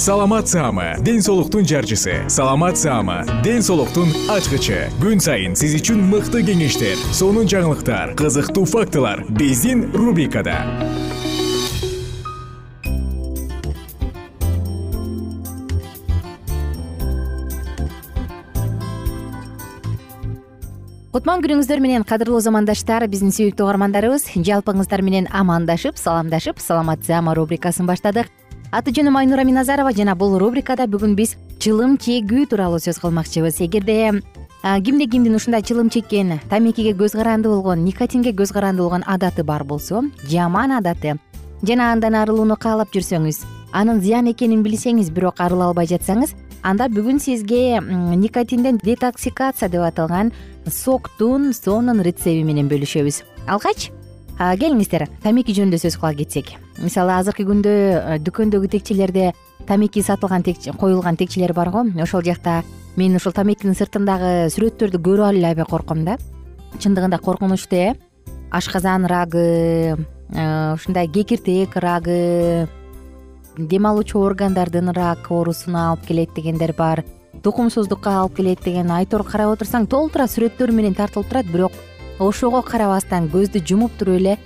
саламат саама ден соолуктун жарчысы. Саламат саама ден соолуктун ачкычы. Күн сайын сиз үчүн мыкты кеңештер сонун жаңылыктар кызыктуу фактылар биздин рубрикада. Кутман күнүңүздөр менен кадырлуу замандаштар биздин сүйүктүү угармандарыбыз жалпыңыздар менен амандашып саламдашып саламат саама рубрикасын баштадык аты жөнүм айнура миназарова жана бул рубрикада бүгүн биз чылым чегүү тууралуу сөз кылмакчыбыз. Эгерде кимде кимдин ушундай чылым чеккен тамекиге көз каранды болгон никотинге көз каранды болгон адаты бар болсо жаман адаты жана андан арылууну каалап жүрсөңүз анын зыян экенин билсеңиз бирок арыла албай жатсаңыз анда бүгүн сизге никотинден детоксикация деп аталган соктун сонун рецепти менен бөлүшөбүз. Алгач келиңиздер тамеки жөнүндө сөз кыла кетсек. Мисалы азыркы күндө э, дүкөндөгү текчелерде тамеки сатылган коюлган текчелер бар го. Ошол жакта мен ушул тамекинин сыртындагы сүрөттөрдү көрүп эле аябай корком да. Чындыгында коркунучтуу э ашказан рагы э, ушундай кекиртек рагы дем алуучу органдардын рак оорусуна алып келет дегендер бар тукумсуздукка алып келет деген айтор карап отурсаң толтура сүрөттөр менен тартылып турат бирок ошого карабастан көздү жумуп туруп эле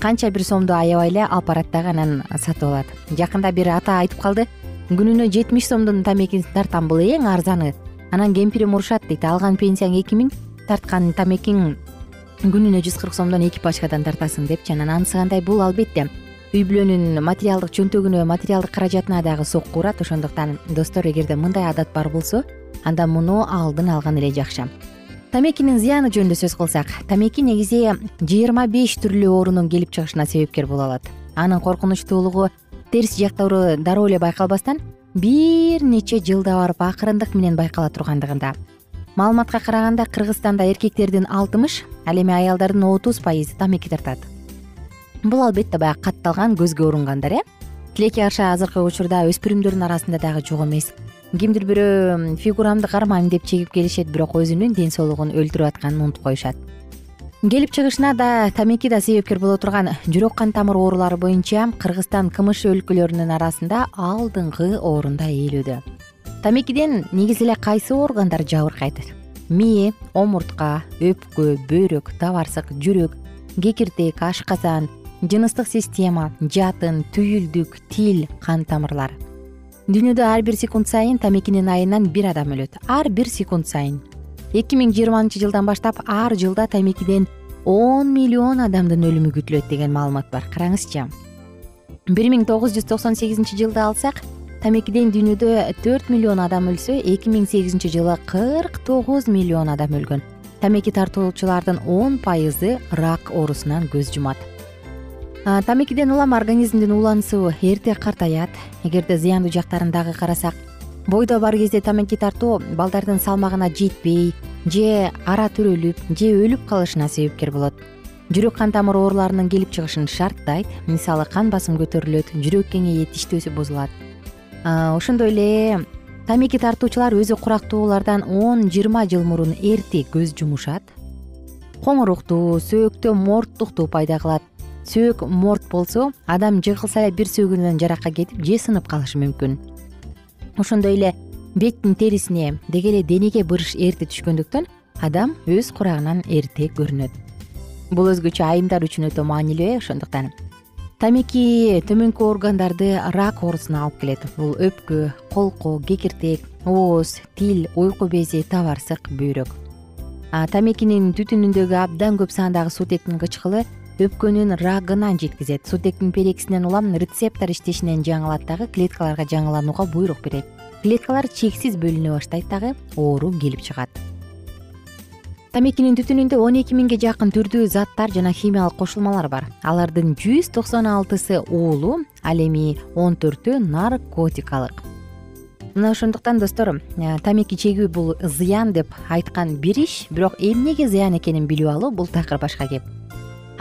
канча бир сомду аябай эле алып барат дагы анан сатып алат. Жакында бир ата айтып калды күнүнө жетимиш сомдун тамекисин тартам бул эң арзаны. Анан кемпирим урушат дейт. Алган пенсияң эки миң тарткан тамекиң күнүнө жүз кырк сомдон эки пачкадан тартасың депчи анан анысы кандай бул албетте. Үй бүлөнүн материалдык чөнтөгүнө материалдык каражатына дагы сокку урат. Ошондуктан достор эгерде мындай адат бар болсо анда муну алдын алган эле жакшы тамекинин зыяны жөнүндө сөз кылсак тамеки негизи жыйырма беш түрлүү оорунун келип чыгышына себепкер боло алат. Анын коркунучтуулугу терс жактыруу дароо эле байкалбастан бир нече жылда барып акырындык менен байкала тургандыгында. Маалыматка караганда кыргызстанда эркектердин алтымыш ал эми аялдардын отуз пайызы тамеки тартат. Бул албетте баягы катталган көзгө урунгандар э? Тилекке каршы азыркы учурда өспүрүмдөрдүн арасында дагы жок эмес кимдир бирөө фигурамды кармайм деп чегип келишет бирок өзүнүн ден соолугун өлтүрүп атканын унутуп коюшат. Келип чыгышына да тамеки да себепкер боло турган жүрөк кан тамыр оорулары боюнча кыргызстан кмш өлкөлөрүнүн арасында алдыңкы орунда ээлөдө тамекиден негизи эле кайсы органдар жабыркайт мээ омуртка өпкө бөйрөк табарсык жүрөк кекиртек ашказан жыныстык система жатын түйүлдүк тил кан тамырлар дүйнөдө ар бир секунд сайын тамекинин айынан бир адам өлөт. Ар бир секунд сайын. Эки миң жыйырманчы жылдан баштап ар жылда тамекиден он миллион адамдын өлүмү күтүлөт деген маалымат бар. Караңызчы. бир миң тогуз жүз токсон сегизинчи жылды алсак тамекиден дүйнөдө төрт миллион адам өлсө эки миң сегизинчи жылы кырк тогуз миллион адам өлгөн. Тамеки тартуучулардын он пайызы рак оорусунан көз жумат тамекиден улам организмдин уланысыбы эрте картаят. Эгерде зыяндуу жактарын дагы карасак бойдо бар кезде тамеки тартуу балдардын салмагына жетпей же ара төрөлүп же өлүп калышына себепкер болот. Жүрөк кан тамыр ооруларынын келип чыгышын шарттайт. Мисалы кан басым көтөрүлөт жүрөк кеңейет иштөөсү бузулат. Ошондой эле тамеки тартуучулар өзү курактуулардан он жыйырма жыл мурун эрте көз жумушат. Коңуруктуу сөөктө морттукту пайда кылат сөөк морт болсо адам жыгылса эле бир сөөгүнөн жаракка кетип же сынып калышы мүмкүн. Ошондой эле беттин терисине деги эле денеге бырыш эрте түшкөндүктөн адам өз курагынан эрте көрүнөт. Бул өзгөчө айымдар үчүн өтө маанилүү э ошондуктан. Тамеки төмөнкү органдарды рак оорусуна алып келет. Бул өпкө колко кекиртек ооз тил уйку бези табарсык бөйрөк. Тамекинин түтүнүндөгү абдан көп сандагы сутектин кычкылы өпкөнүн рагына жеткизет. Сутектин перекисинен улам рецептор иштешинен жаңылат дагы клеткаларга жаңыланууга буйрук берет. Клеткалар чексиз бөлүнө баштайт дагы оору келип чыгат. Тамекинин түтүнүндө он эки миңге жакын түрдүү заттар жана химиялык кошулмалар бар. Алардын жүз токсон алтысы уулуу ал эми он төртү наркотикалык. Мына ошондуктан достор э, тамеки чегүү бул зыян деп айткан бир иш бирок эмнеге зыян экенин билип алуу бул такыр башка кеп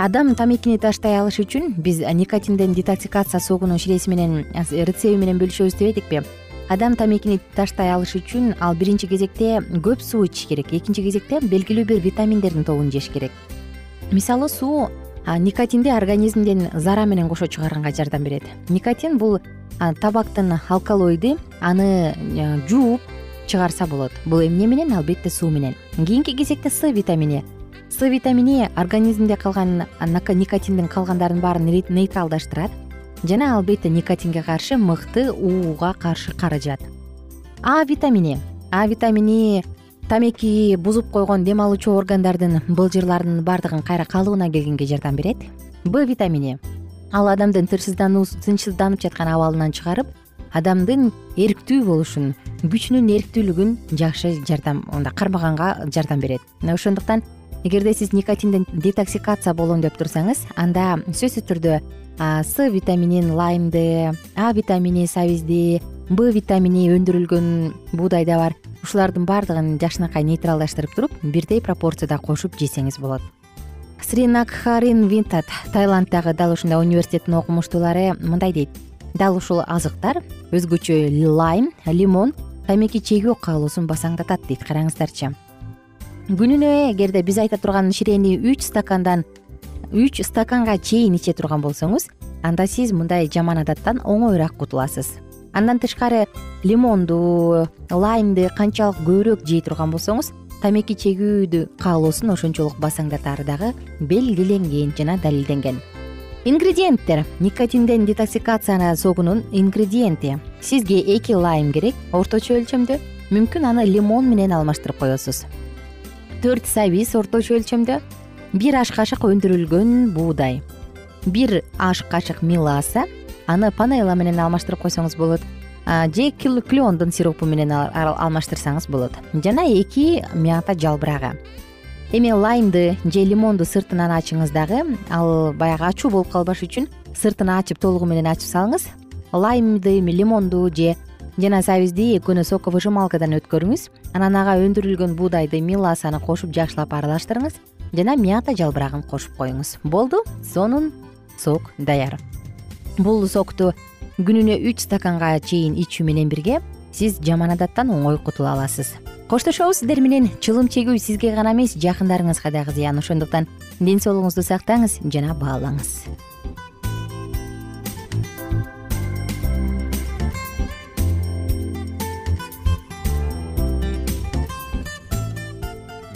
адам тамекини таштай алыш үчүн биз никотинден детоксикация согунун ширеси менен рецеби менен бөлүшөбүз дебедикпи? Адам тамекини таштай алыш үчүн ал биринчи кезекте көп суу ичиш керек. Экинчи кезекте белгилүү бир витаминдердин тобун жеш керек. Мисалы суу никотинди организмден зара менен кошо чыгарганга жардам берет. Никотин бул табактын алкалоиди аны жууп чыгарса болот. Бул эмне менен? Албетте суу менен. Кийинки кезекте с витамини с витамини организмде калган никотиндин калгандарын баарын нейтралдаштырат. Жана албетте никотинге каршы мыкты ууга каршы каражат. А витамини а витамини тамеки бузуп койгон дем алуучу органдардын былжырларынын баардыгын кайра калыбына келгенге жардам берет. Б витамини ал адамдын тынчсызданып жаткан абалынан чыгарып адамдын эрктүү болушун күчүнүн эрктүүлүгүн жакшы жардам мындай кармаганга жардам берет. Ошондуктан эгерде сиз никотинден детоксикация болом деп турсаңыз анда сөзсүз түрдө с витаминин лаймды а витамини сабизди б витамини өндүрүлгөн буудайда бар. Ушулардын баардыгын жакшынакай нейтралдаштырып туруп бирдей пропорцияда кошуп жесеңиз болот. Сринакхарин винтат таиланддагы дал ушундай университеттин окумуштуулары мындай дейт. Дал ушул азыктар өзгөчө лайм лимон тамеки чегүү каалоосун басаңдатат дейт караңыздарчы күнүнө эгерде биз айта турган ширени үч стакандан үч стаканга чейин иче турган болсоңуз анда сиз мындай жаман адаттан оңоюраак кутуласыз. Андан тышкары лимонду лаймды канчалык көбүрөөк жей турган болсоңуз тамеки чегүүдү каалоосун ошончолук басаңдатаары дагы белгиленген жана далилденген. Ингредиенттер. Никотинден детоксикацияны согунун ингредиенти. Сизге эки лайм керек орточо өлчөмдө. Мүмкүн аны лимон менен алмаштырып коесуз төрт сабиз орточо өлчөмдө. Бир аш кашык өндүрүлгөн буудай. Бир аш кашык меласа аны панела менен алмаштырып койсоңуз болот. Же клеондун сиропу менен алмаштырсаңыз болот. Жана эки мята жалбырагы. Эми лаймды же лимонду сыртынан ачыңыз дагы ал баягы ачуу болуп калбаш үчүн сыртын ачып толугу менен ачып салыңыз. Лаймды лимонду же жана сабизди экөөнү соковыжималкадан өткөрүңүз. Анан ага өндүрүлгөн буудайды меласаны кошуп жакшылап аралаштырыңыз жана мята жалбырагын кошуп коюңуз. Болду сонун сок даяр. Бул сокту күнүнө үч стаканга чейин ичүү менен бирге сиз жаман адаттан оңой кутула аласыз. Коштошобуз сиздер менен чылым чегүү сизге гана эмес жакындарыңызга дагы зыян. Ошондуктан ден соолугуңузду сактаңыз жана баалаңыз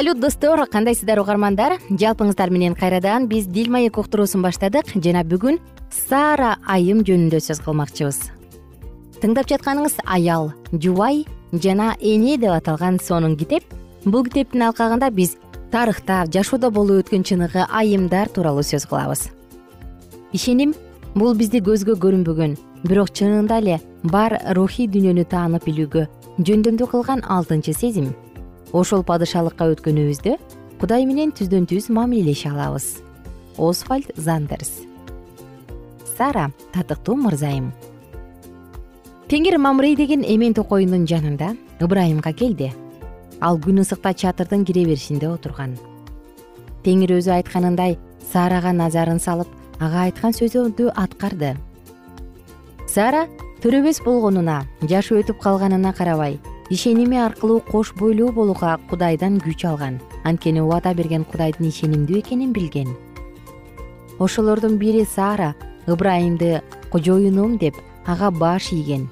салют достор кандайсыздар угармандар? Жалпыңыздар менен кайрадан биз дил маек уктуруусун баштадык. Жана бүгүн саара айым жөнүндө сөз кылмакчыбыз. Тыңдап жатканыңыз аял жубай жана эне деп аталган сонун китеп. Бул китептин алкагында биз тарыхта жашоодо болуп өткөн чыныгы айымдар тууралуу сөз кылабыз. Ишеним бул бизди көзгө көрүнбөгөн бирок чынында эле бар рухий дүйнөнү таанып билүүгө жөндөмдүү кылган алтынчы сезим ошол падышалыкка өткөнүбүздө кудай менен түздөн түз мамилелеше алабыз. Освальд зандерс. Сара татыктуу мырзайым. Теңир мамрей деген эмен токойундун жанында ыбрайымга келди. Ал күн ысыкта чатырдын кире беришинде отурган. Теңир өзү айтканындай сарага назарын салып ага айткан сөзүдү аткарды. Сара төрөбөс болгонуна жашы өтүп калганына карабай ишеними аркылуу кош бойлуу болууга кудайдан күч алган. Анткени убада берген кудайдын ишенимдүү экенин билген. Ошолордун бири сара ыбрайымды кожоюнум деп ага баш ийген.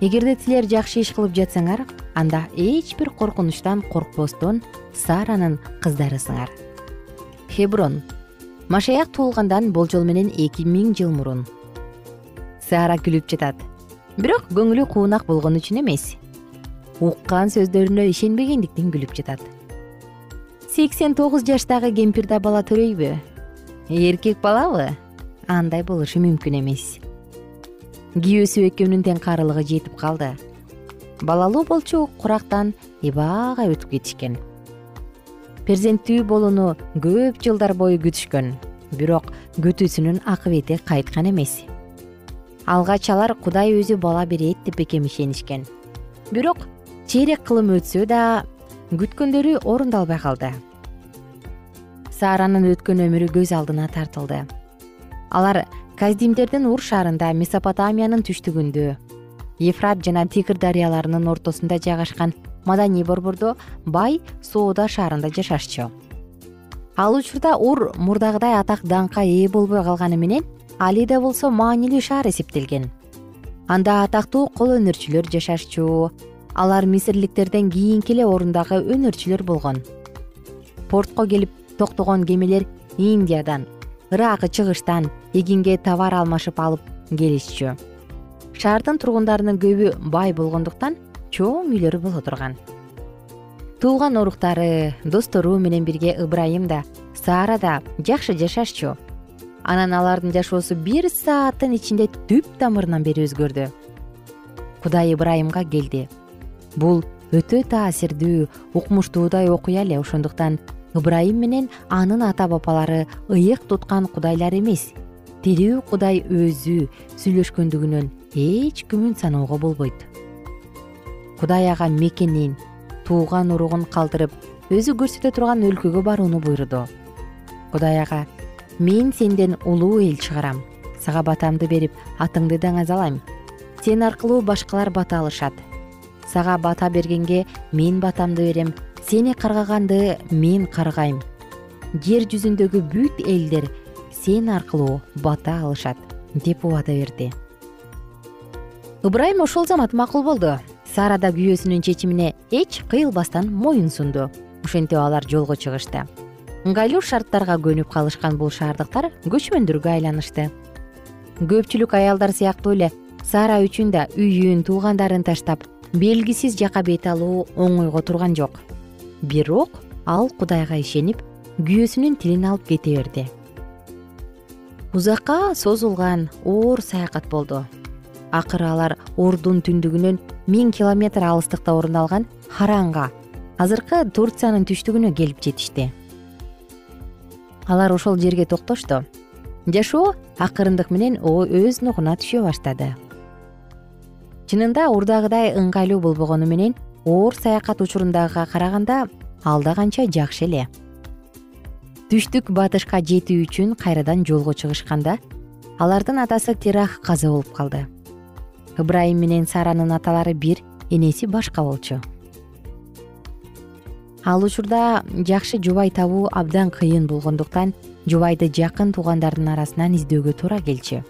Эгерде силер жакшы иш кылып жатсаңар анда эч бир коркунучтан коркпостон саранын кыздарысыңар хеброн. Машаяк туулгандан болжол менен эки миң жыл мурун. Сара күлүп жатат. Бирок көңүлү куунак болгон үчүн эмес уккан сөздөрүнө ишенбегендиктен күлүп жатат. Сексен тогуз жаштагы кемпир да бала төрөйбү? Эркек балабы? Андай болушу мүмкүн эмес. Кийөөсү экөөнүн тең карылыгы жетип калды. Балалуу болчу курактан эбаага өтүп кетишкен. Перзенттүү болууну көп жылдар бою күтүшкөн бирок күтүүсүнүн акыбети кайткан эмес. Алгач алар кудай өзү бала берет деп бекем ишенишкен. Бирок чейрек кылым өтсө да күткөндөрү орундалбай калды. Сааранын өткөн өмүрү көз алдына тартылды. Алар каздимдердин ур шаарында месопотамиянын түштүгүндө ефрат жана тигр дарыяларынын ортосунда жайгашкан маданий борбордо бай соода шаарында жашашчу. Ал учурда ур мурдагыдай атак даңкка ээ болбой калганы менен али да болсо маанилүү шаар эсептелген. Анда атактуу кол өнөрчүлөр жашашчу алар мисирликтерден кийинки эле орундагы өнөрчүлөр болгон. Портко келип токтогон кемелер индиядан ырак чыгыштан эгинге товар алмашып алып келишчү. Шаардын тургундарынын көбү бай болгондуктан чоң үйлөрү боло турган. Тууган уруктары достору менен бирге ыбрайым да саара да жакшы жашашчу. Анан алардын жашоосу бир сааттын ичинде түп тамырынан бери өзгөрдү. Кудай ыбрайымга келди бул өтө таасирдүү укмуштуудай окуя эле. Ошондуктан ыбрайым менен анын ата бабалары ыйык туткан кудайлар эмес. Тирүү кудай өзү сүйлөшкөндүгүнөн эч күмөн саноого болбойт. Кудай ага мекенин тууган уругун калтырып өзү көрсөтө турган өлкөгө барууну буйруду. Кудай ага мен сенден улуу эл чыгарам. Сага батамды берип атыңды даңазалайм. Сен аркылуу башкалар бата алышат сага бата бергенге мен батамды берем сени каргаганды мен каргайм. Жер жүзүндөгү бүт элдер сен аркылуу бата алышат деп убада берди. Ыбрайым ошол замат макул болду. Сара да күйөөсүнүн чечимине эч кыйылбастан моюн сунду. Ошентип алар жолго чыгышты. Ыңгайлуу шарттарга көнүп калышкан бул шаардыктар көчмөндөргө айланышты. Көпчүлүк аялдар сыяктуу эле сара үчүн да үйүн туугандарын таштап белгисиз жака бет алуу оңойго турган жок. Бирок ал кудайга ишенип күйөөсүнүн тилин алып кете берди. Узакка созулган оор саякат болду. Акыры алар урдун түндүгүнөн миң километр алыстыкта орун алган харанга азыркы турциянын түштүгүнө келип жетишти. Алар ошол жерге токтошту жашоо акырындык менен өз нугуна түшө баштады чынында урдагыдай ыңгайлуу болбогону менен оор саякат учурундагыга караганда ал да канча жакшы эле. Түштүк батышка жетүү үчүн кайрадан жолго чыгышканда алардын атасы терах каза болуп калды. Ыбрайым менен саранын аталары бир энеси башка болчу. Ал учурда жакшы жубай табуу абдан кыйын болгондуктан жубайды жакын туугандардын арасынан издөөгө туура келчү.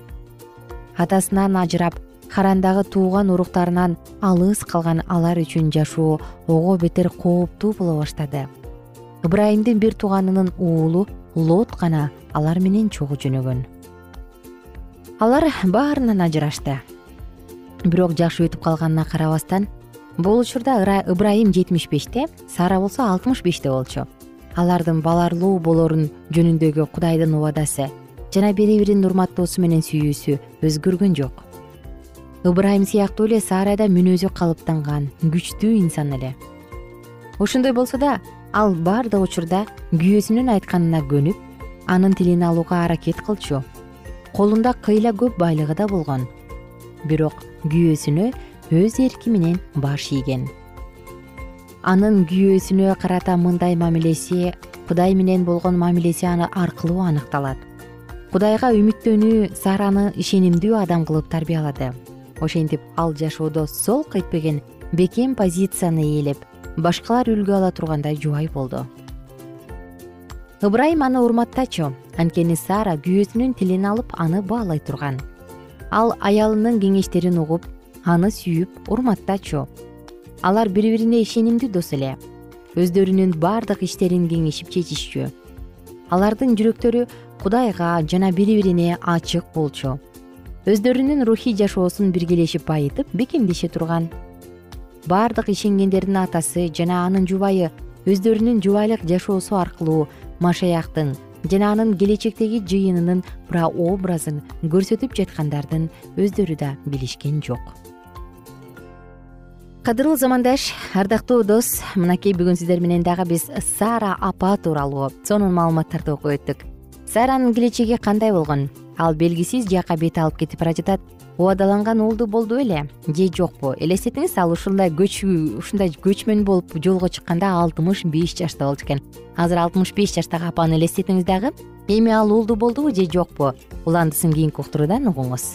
Атасынан ажырап харандагы тууган уруктарынан алыс калган алар үчүн жашоо ого бетер кооптуу боло баштады. Ыбрайымдын бир тууганынын уулу лот гана алар менен чогуу жөнөгөн. Алар баарынан ажырашты. Бирок жакшы өтүп калганына карабастан бул учурда ыбрайым жетимиш беште сара болсо алтымыш беште болчу. Алардын баларлуу болорун жөнүндөгү кудайдын убадасы жана бири бирин урматтоосу менен сүйүүсү өзгөргөн жок ыбрайым сыяктуу эле сара да мүнөзү калыптанган күчтүү инсан эле. Ошондой болсо да ал баардык учурда күйөөсүнүн айтканына көнүп анын тилин алууга аракет кылчу. Колунда кыйла көп байлыгы да болгон. Бирок күйөөсүнө өз эрки менен баш ийген. Анын күйөөсүнө карата мындай мамилеси кудай менен болгон мамилеси аркылуу аныкталат. Кудайга үмүттөнүү сараны ишенимдүү адам кылып тарбиялады ошентип ал жашоодо солк этпеген бекем позицияны ээлеп башкалар үлгү ала тургандай жубай болду. Ыбрайым аны урматтачу. Анткени сара күйөөсүнүн тилин алып аны баалай турган. Ал аялынын кеңештерин угуп аны сүйүп урматтачу. Алар бири бирине ишенимдүү дос эле. Өздөрүнүн баардык иштерин кеңешип чечишчү. Алардын жүрөктөрү кудайга жана бири бирине ачык болчу өздөрүнүн рухий жашоосун биргелешип байытып бекемдеше турган. Баардык ишенгендердин атасы жана анын жубайы өздөрүнүн жубайлык жашоосу аркылуу машаяктын жана анын келечектеги жыйынынын прообразын көрсөтүп жаткандардын өздөрү да билишкен жок. Кадырлуу замандаш ардактуу дос мынакей бүгүн сиздер менен дагы биз сара апа тууралуу сонун маалыматтарды окуп өттүк. Саранын келечеги кандай болгон ал белгисиз жакка бет алып кетип бара жатат. Убадаланган уулду болду беле же жокпу. Элестетиңиз ал ушундай ушундай көчмөн болуп жолго чыкканда алтымыш беш жашта болчу экен. Азыр алтымыш беш жаштагы апаны элестетиңиз дагы. Эми ал уулду болдубу же жокпу? Уландысын кийинки уктуруудан угуңуз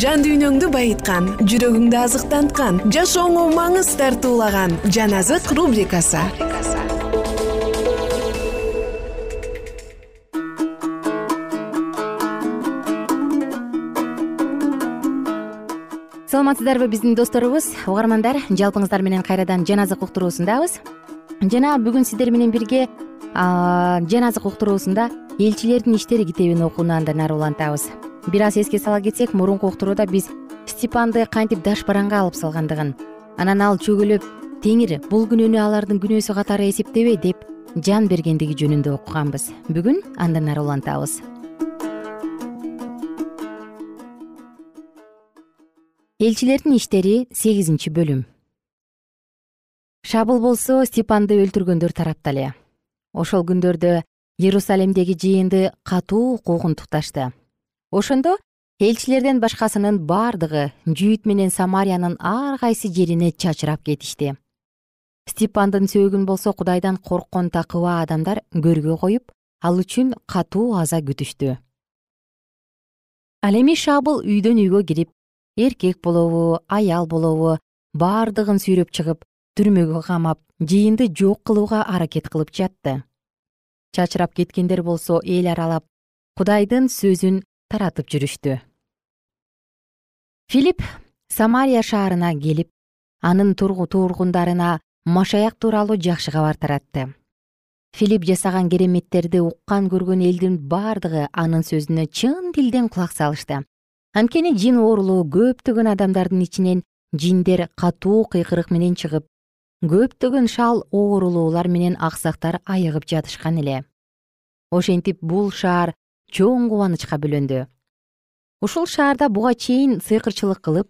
жан дүйнөңдү байыткан жүрөгүңдү азыктанткан жашооңо маңыз тартуулаган жан азык рубрикасы. Саламатсыздарбы биздин досторубуз? Угармандар жалпыңыздар менен кайрадан жан азык уктуруусундабыз. Жана бүгүн сиздер менен бирге жаназык уктуруусунда элчилердин иштери китебин окууну андан ары улантабыз бир аз эске сала кетсек мурунку уктурууда биз степанды кантип дашбаранга алып салгандыгын анан ал чөгөлөп теңир бул күнөөнү алардын күнөөсү катары эсептебей деп жан бергендиги жөнүндө окуганбыз. Бүгүн андан ары улантабыз. Элчилердин иштери сегизинчи бөлүм. Шабыл болсо степанды өлтүргөндөр тарапта эле ошол күндөрдө иерусалимдеги жыйынды катуу куугунтукташты ошондо элчилерден башкасынын бардыгы жүйүт менен самариянын ар кайсы жерине чачырап кетишти. Степандын сөөгүн болсо кудайдан корккон такыба адамдар көргө коюп ал үчүн катуу аза күтүштү. Ал эми шабыл үйдөн үйгө кирип эркек болобу аял болобу бардыгын сүйрөп чыгып түрмөгө камап жыйынды жок кылууга аракет кылып жатты. Чачырап кеткендер болсо эл аралап кудайдын сөзүн таратып жүрүштү. Филипп самария шаарына келип анын тургундарына машаяк тууралуу жакшы кабар таратты филипп жасаган кереметтерди уккан көргөн элдин бардыгы анын сөзүнө чын дилден кулак салышты. Анткени жин оорулуу көптөгөн адамдардын ичинен жиндер катуу кыйкырык менен чыгып көптөгөн шал оорулуулар менен аксактар айыгып жатышкан эле. Ошентип бул шаар чоң кубанычка бөлөндү. Ушул шаарда буга чейин сыйкырчылык кылып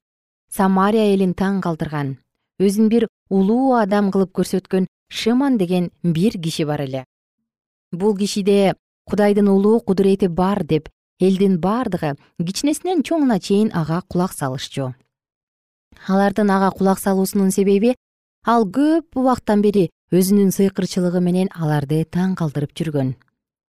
самария элин таң калтырган. Өзүн бир улуу адам кылып көрсөткөн шыман деген бир киши бар эле. Бул кишиде кудайдын улуу кудурети бар деп элдин бардыгы кичинесинен чоңуна чейин ага кулак салышчу. Алардын ага кулак салуусунун себеби ал көп убакыттан бери өзүнүн сыйкырчылыгы менен аларды таң калтырып жүргөн.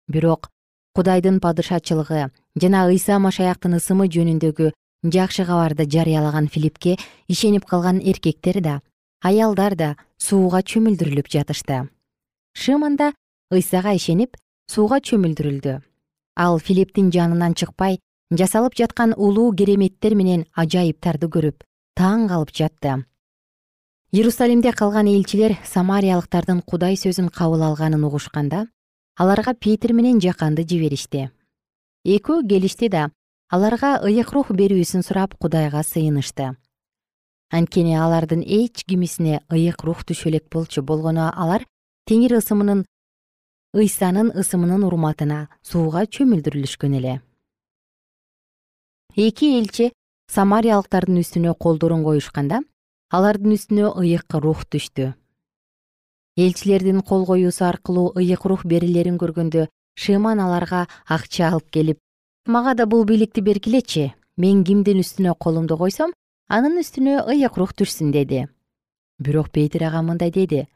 Бирок кудайдын падышачылыгы жана ыйса машаяктын ысымы жөнүндөгү жакшы кабарды жарыялаган филиппке ишенип калган эркектер да аялдар да сууга чөмүлдүрүлүп жатышты. Шыман да ыйсага ишенип сууга чөмүлдүрүлдү. Ал филипптин жанынан чыкпай жасалып жаткан улуу кереметтер менен ажайыптарды көрүп таң калып жатты. Иерусалимде калган элчилер самариялыктардын кудай сөзүн кабыл алганын угушканда аларга петир менен жаканды жиберишти. Экөө келишти да аларга ыйык рух берүүсүн сурап кудайга сыйынышты. Анткени алардын эч кимисине ыйык рух түшө элек болчу болгону алар теңир ысымынын ыйсанын ысымынын урматына сууга чөмүлдүрүлүшкөн эле. Эки элчи самариялыктардын үстүнө колдорун коюшканда алардын үстүнө ыйык рух түштү элчилердин кол коюусу аркылуу ыйык рух берилерин көргөндө шыман аларга акча алып келип мага да бул бийликти бергилечи мен кимдин үстүнө колумду койсом анын үстүнө ыйык рух түшсүн деди. Бирок петир ага мындай деди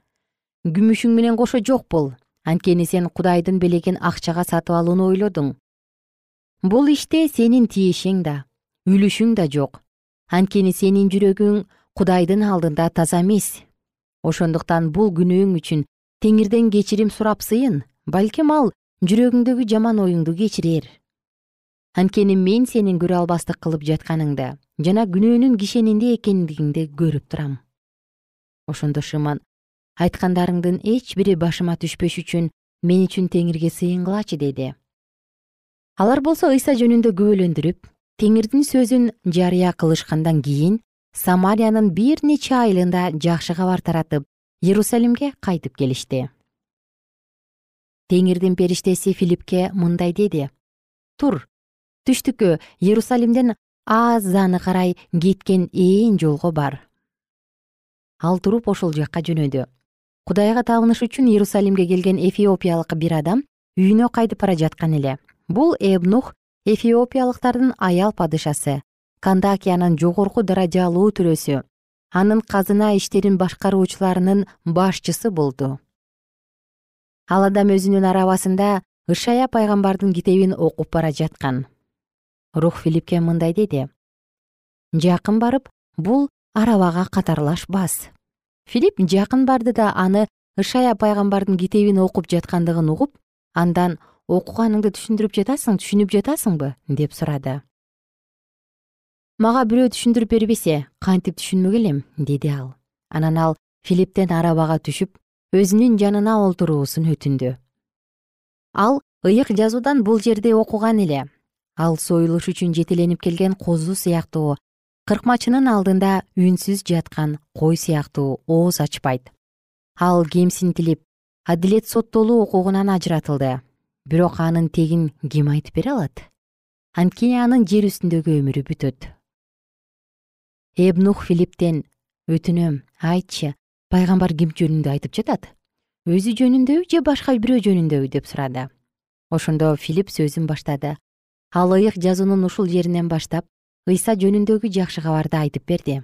күмүшүң менен кошо жок бол анткени сен кудайдын белегин акчага сатып алууну ойлодуң. Бул иште сенин тиешең да үлүшүң да жок. Анткени сенин жүрөгүң кудайдын алдында таза эмес ошондуктан бул күнөөң үчүн теңирден кечирим сурап сыйын балким ал жүрөгүңдөгү жаман оюңду кечирер. Анткени мен сенин көрө албастык кылып жатканыңды жана күнөөнүн кишенинде экендигиңди көрүп турам. Ошондо шыман айткандарыңдын эч бири башыма түшпөш үчүн мен үчүн теңирге сыйынгылачы деди. Алар болсо ыйса жөнүндө күбөлөндүрүп теңирдин сөзүн жарыя кылышкандан кийин самариянын бир нече айылында жакшы кабар таратып иерусалимге кайтып келишти. Теңирдин периштеси филиппке мындай деди. Тур түштүккө иерусалимден азаны карай кеткен ээн жолго бар ал туруп ошол жакка жөнөдү. Кудайга табыныш үчүн иерусалимге келген эфиопиялык бир адам үйүнө кайтып бара жаткан эле. Бул эбнух эфиопиялыктардын аял падышасы кандакиянын жогорку даражалуу төрөсү анын казына иштерин башкаруучуларынын башчысы болду. Ал адам өзүнүн арабасында ышая пайгамбардын китебин окуп бара жаткан. Рух филиппке мындай деди. Жакын барып бул арабага катарлашпас филипп жакын барды да аны ышая пайгамбардын китебин окуп жаткандыгын угуп андан окуганыңды түшүндүрүп жатасың түшүнүп жатасыңбы деп сурады мага бирөө түшүндүрүп бербесе кантип түшүнмөк элем деди ал. Анан ал филипптен арабага түшүп өзүнүн жанына олтуруусун өтүндү. Ал ыйык жазуудан бул жерде окуган эле. Ал союлуш үчүн жетеленип келген козу сыяктуу кыркмачынын алдында үнсүз жаткан кой сыяктуу ооз ачпайт. Ал кемсинтилип адилет соттолуу укугунан ажыратылды. Бирок анын тегин ким айтып бере алат? Анткени анын жер үстүндөгү өмүрү бүтөт эбнух филипптен өтүнөм. Айтчы пайгамбар ким жөнүндө айтып жатат? Өзү жөнүндөбү же башка бирөө жөнүндөбү деп сурады. Ошондо филипп сөзүн баштады. Ал ыйык жазуунун ушул жеринен баштап ыйса жөнүндөгү жакшы кабарды айтып берди.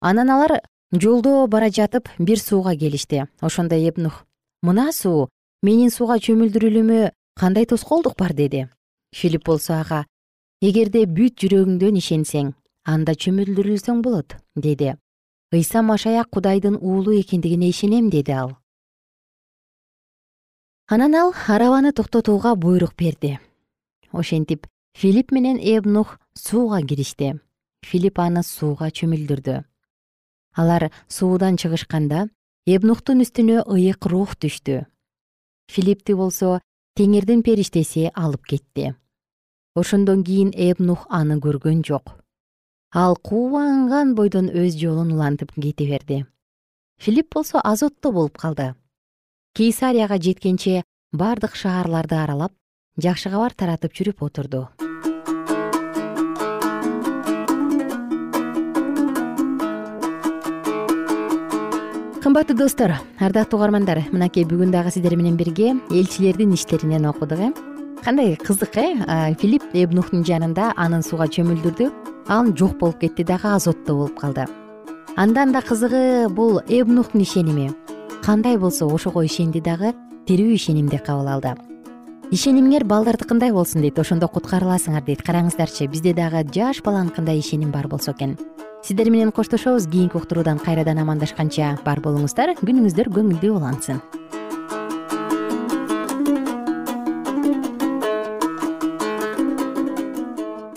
Анан алар жолдо бара жатып бир сууга келишти. Ошондо эбнух мына суу менин сууга чөмүлдүрүлүүмө кандай тоскоолдук бар деди. Филипп болсо ага эгерде бүт жүрөгүңдөн ишенсең анда чөмүлдүрүлсөң болот деди ыйса машаяк кудайдын уулу экендигине ишенем деди ал. Анан ал арабаны токтотууга буйрук берди. Ошентип филипп менен эбнух сууга киришти. Филипп аны сууга чөмүлдүрдү. Алар суудан чыгышканда эбнухтун үстүнө ыйык рух түштү. Филиппти болсо теңирдин периштеси алып кетти. Ошондон кийин эбнух аны көргөн жок ал кубанган бойдон өз жолун улантып кете берди. Филипп болсо азотто болуп калды. Кейсарияга жеткенче бардык шаарларды аралап жакшы кабар таратып жүрүп отурду. Кымбаттуу достор ардактуу угармандар мынакей бүгүн дагы сиздер менен бирге элчилердин иштеринен окудук э? Кандай кызык э? Филипп эбнухтун жанында анын сууга чөмүлдүрдү ал жок болуп кетти дагы азотто болуп калды. Андан да кызыгы бул эбнухтун ишеними. Кандай болсо ошого ишенди дагы тирүү ишенимди кабыл алды. Ишенимиңер балдардыкындай болсун дейт ошондо куткарыласыңар дейт. Караңыздарчы бизде дагы жаш баланыкындай ишеним бар болсо экен. Сиздер менен коштошобуз кийинки уктуруудан кайрадан амандашканча бар болуңуздар күнүңүздөр көңүлдүү улансын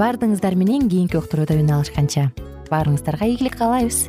баардыгыңыздар менен кийинки уктурууда үн алышканча. Баарыңыздарга ийгилик каалайбыз